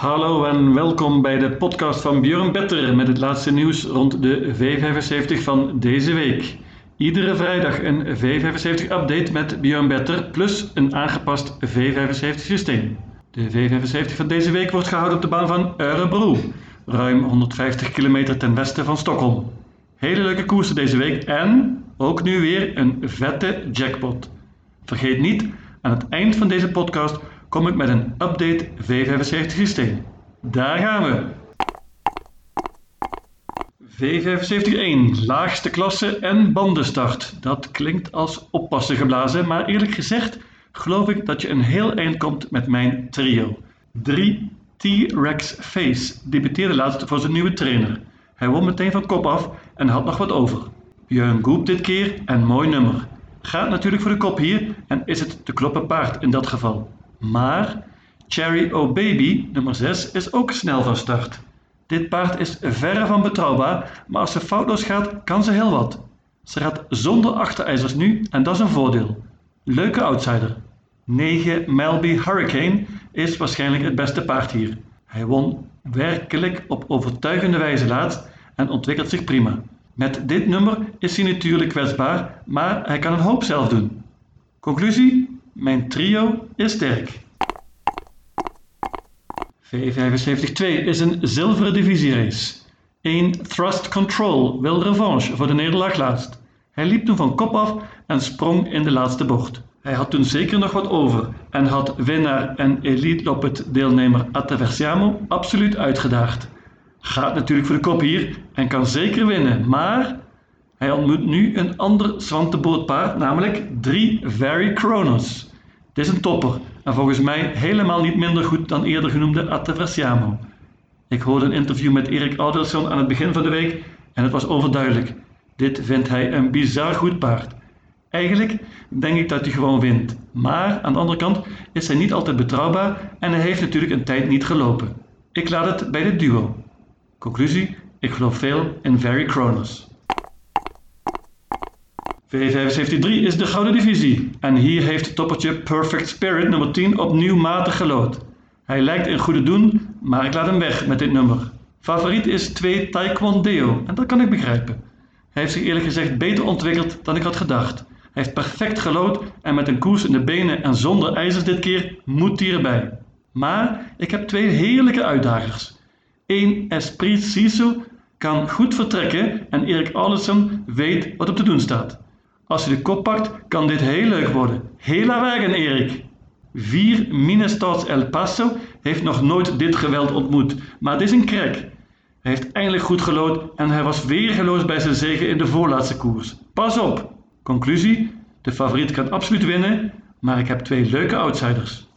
Hallo en welkom bij de podcast van Björn Better met het laatste nieuws rond de V75 van deze week. Iedere vrijdag een V75-update met Björn Better plus een aangepast V75-systeem. De V75 van deze week wordt gehouden op de baan van Örebro, ruim 150 kilometer ten westen van Stockholm. Hele leuke koersen deze week en ook nu weer een vette jackpot. Vergeet niet, aan het eind van deze podcast kom ik met een update V75 systeem. Daar gaan we! V75-1, laagste klasse en bandenstart. Dat klinkt als oppassen geblazen, maar eerlijk gezegd geloof ik dat je een heel eind komt met mijn trio. 3 T-Rex Face debuteerde laatst voor zijn nieuwe trainer. Hij won meteen van kop af en had nog wat over. Björn Goep dit keer en mooi nummer. Gaat natuurlijk voor de kop hier en is het te kloppen paard in dat geval. Maar Cherry O'Baby, nummer 6, is ook snel van start. Dit paard is verre van betrouwbaar, maar als ze foutloos gaat, kan ze heel wat. Ze gaat zonder achterijzers nu en dat is een voordeel. Leuke outsider. 9 Melby Hurricane is waarschijnlijk het beste paard hier. Hij won werkelijk op overtuigende wijze laatst en ontwikkelt zich prima. Met dit nummer is hij natuurlijk kwetsbaar, maar hij kan een hoop zelf doen. Conclusie? Mijn trio is sterk. V75-2 is een zilveren divisierace. 1 Thrust Control wil revanche voor de nederlaag laatst. Hij liep toen van kop af en sprong in de laatste bocht. Hij had toen zeker nog wat over en had winnaar en Elite Loppet deelnemer Attraversiamo absoluut uitgedaagd. Gaat natuurlijk voor de kop hier en kan zeker winnen, maar hij ontmoet nu een ander zwantenbootpaard, namelijk 3 Very Kronos. Is een topper en volgens mij helemaal niet minder goed dan eerder genoemde Attraversiamo. Ik hoorde een interview met Erik Adelson aan het begin van de week en het was overduidelijk. Dit vindt hij een bizar goed paard. Eigenlijk denk ik dat hij gewoon wint, maar aan de andere kant is hij niet altijd betrouwbaar en hij heeft natuurlijk een tijd niet gelopen. Ik laat het bij dit duo. Conclusie: ik geloof veel in Very Kronos. V75-3 is de gouden divisie en hier heeft toppertje Perfect Spirit nummer 10 opnieuw matig gelood. Hij lijkt in goede doen, maar ik laat hem weg met dit nummer. Favoriet is 2 Taekwondo en dat kan ik begrijpen. Hij heeft zich eerlijk gezegd beter ontwikkeld dan ik had gedacht. Hij heeft perfect gelood en met een koers in de benen en zonder ijzers dit keer moet hij erbij. Maar ik heb twee heerlijke uitdagers. 1 Esprit Sisu kan goed vertrekken en Erik Allison weet wat op te doen staat. Als je de kop pakt, kan dit heel leuk worden. Hela wagen, Erik! 4 Minestads El Paso heeft nog nooit dit geweld ontmoet, maar het is een krek. Hij heeft eindelijk goed gelood en hij was weergeloos bij zijn zege in de voorlaatste koers. Pas op! Conclusie: de favoriet kan absoluut winnen, maar ik heb twee leuke outsiders.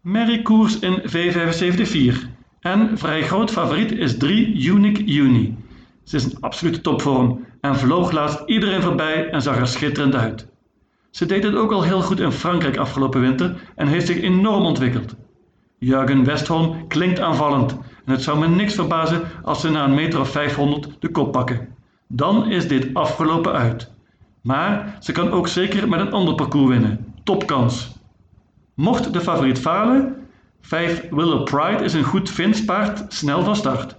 Merry koers in V75-4 en vrij groot favoriet is 3 Unique Uni. Ze is een absolute topvorm en vloog laatst iedereen voorbij en zag er schitterend uit. Ze deed het ook al heel goed in Frankrijk afgelopen winter en heeft zich enorm ontwikkeld. Jurgen Westholm klinkt aanvallend en het zou me niks verbazen als ze na een meter of 500 de kop pakken. Dan is dit afgelopen uit. Maar ze kan ook zeker met een ander parcours winnen. Topkans. Mocht de favoriet falen, 5 Willow Pride is een goed Fins paard, snel van start.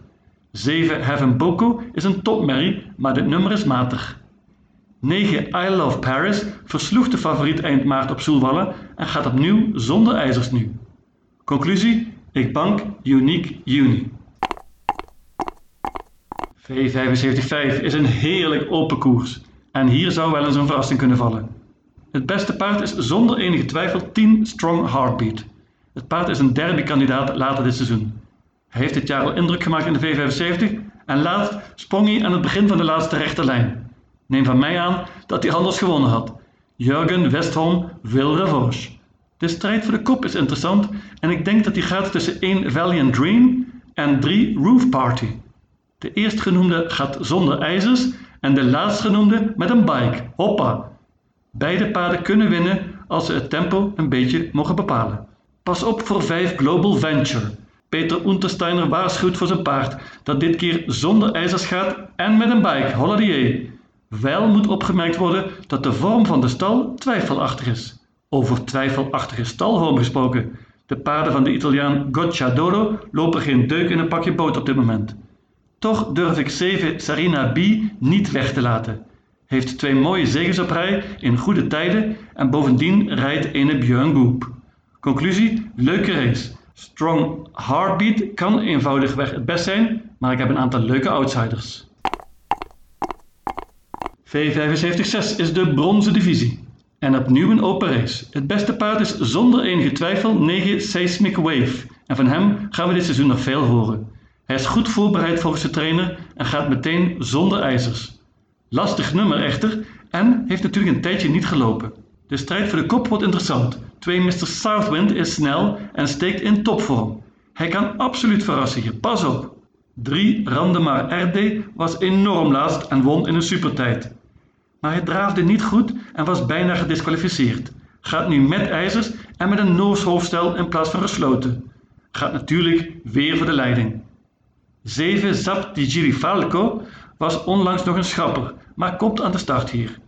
7 Heaven Boko is een topmerrie, maar dit nummer is matig. 9 I Love Paris versloeg de favoriet eind maart op Soelwallen en gaat opnieuw zonder ijzers nu. Conclusie: ik bank Unique Uni. V75-5 is een heerlijk open koers en hier zou wel eens een verrassing kunnen vallen. Het beste paard is zonder enige twijfel 10 Strong Heartbeat. Het paard is een derbykandidaat later dit seizoen. Hij heeft dit jaar al indruk gemaakt in de V75 en laatst sprong hij aan het begin van de laatste rechte lijn. Neem van mij aan dat hij anders gewonnen had. Jurgen Westholm wil revanche. De strijd voor de kop is interessant en ik denk dat die gaat tussen 1 Valiant Dream en 3 Roof Party. De eerstgenoemde gaat zonder ijzers en de laatstgenoemde met een bike. Hoppa! Beide paarden kunnen winnen als ze het tempo een beetje mogen bepalen. Pas op voor 5 Global Venture. Peter Untersteiner waarschuwt voor zijn paard dat dit keer zonder ijzers gaat en met een bike. Holladier. Wel moet opgemerkt worden dat de vorm van de stal twijfelachtig is. Over twijfelachtige stalvorm gesproken. De paarden van de Italiaan Gocciadoro lopen geen deuk in een pakje boot op dit moment. Toch durf ik 7 Sarina B niet weg te laten. Heeft twee mooie zegens op rij in goede tijden en bovendien rijdt ene Björn Goop. Conclusie, leuke race. Strong Heartbeat kan eenvoudigweg het best zijn, maar ik heb een aantal leuke outsiders. V75-6 is de bronzen divisie. En opnieuw een open race. Het beste paard is zonder enige twijfel 9 Seismic Wave. En van hem gaan we dit seizoen nog veel horen. Hij is goed voorbereid volgens de trainer en gaat meteen zonder ijzers. Lastig nummer echter en heeft natuurlijk een tijdje niet gelopen. De strijd voor de kop wordt interessant. 2 Mr. Southwind is snel en steekt in topvorm. Hij kan absoluut verrassen pas op. 3 Randemar RD was enorm laatst en won in een supertijd. Maar hij draafde niet goed en was bijna gedisqualificeerd. Gaat nu met ijzers en met een Noors hoofdstel in plaats van gesloten. Gaat natuurlijk weer voor de leiding. 7 Zap di Girifalco was onlangs nog een schapper, maar komt aan de start hier.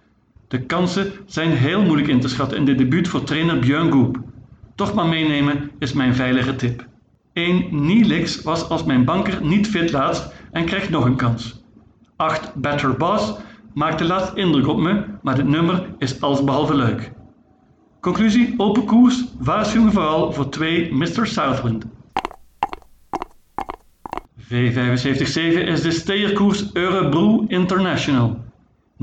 De kansen zijn heel moeilijk in te schatten in dit debuut voor trainer Björn Goop. Toch maar meenemen is mijn veilige tip. 1 Nilix was als mijn banker niet fit laatst en krijgt nog een kans. 8 Better Boss maakte laatst indruk op me, maar dit nummer is allesbehalve leuk. Conclusie, open koers, waarschuwing vooral voor 2 Mr. Southwind. V75-7 is de steerkoers Eurobrew International.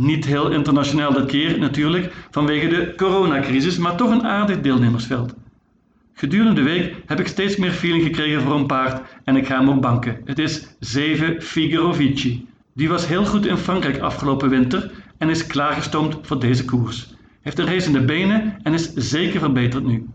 Niet heel internationaal dit keer natuurlijk vanwege de coronacrisis, maar toch een aardig deelnemersveld. Gedurende de week heb ik steeds meer feeling gekregen voor een paard en ik ga hem ook banken. Het is 7 Figaro Vici. Die was heel goed in Frankrijk afgelopen winter en is klaargestoomd voor deze koers. Heeft een race in de benen en is zeker verbeterd nu.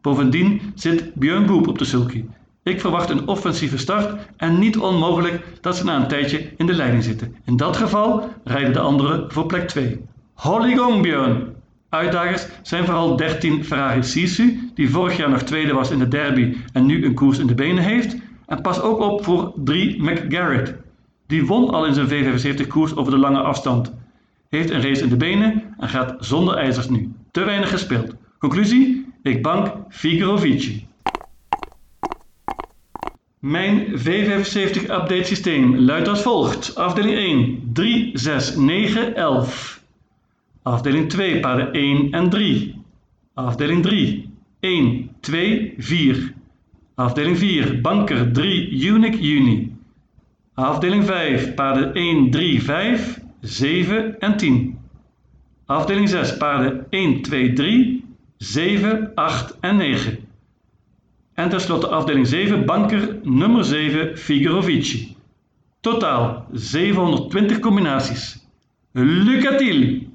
Bovendien zit Björn Goop op de sulky ik verwacht een offensieve start en niet onmogelijk dat ze na een tijdje in de leiding zitten. In dat geval rijden de anderen voor plek 2. Holly Björn! Uitdagers zijn vooral 13 Ferrari Sisu, die vorig jaar nog tweede was in de derby en nu een koers in de benen heeft. En pas ook op voor 3 McGarrett. Die won al in zijn V75 koers over de lange afstand. Heeft een race in de benen en gaat zonder ijzers nu. Te weinig gespeeld. Conclusie? Ik bank Figaro Vici. Mijn V75 update systeem luidt als volgt. Afdeling 1 3, 6, 9, 11. Afdeling 2 paarden 1 en 3. Afdeling 3 1, 2, 4. Afdeling 4 banker 3 Unique Uni. Afdeling 5 paarden 1, 3, 5, 7 en 10. Afdeling 6 paarden 1, 2, 3, 7, 8 en 9. En tenslotte afdeling 7, banker nummer 7, Figaro Totaal 720 combinaties. Lucatiel!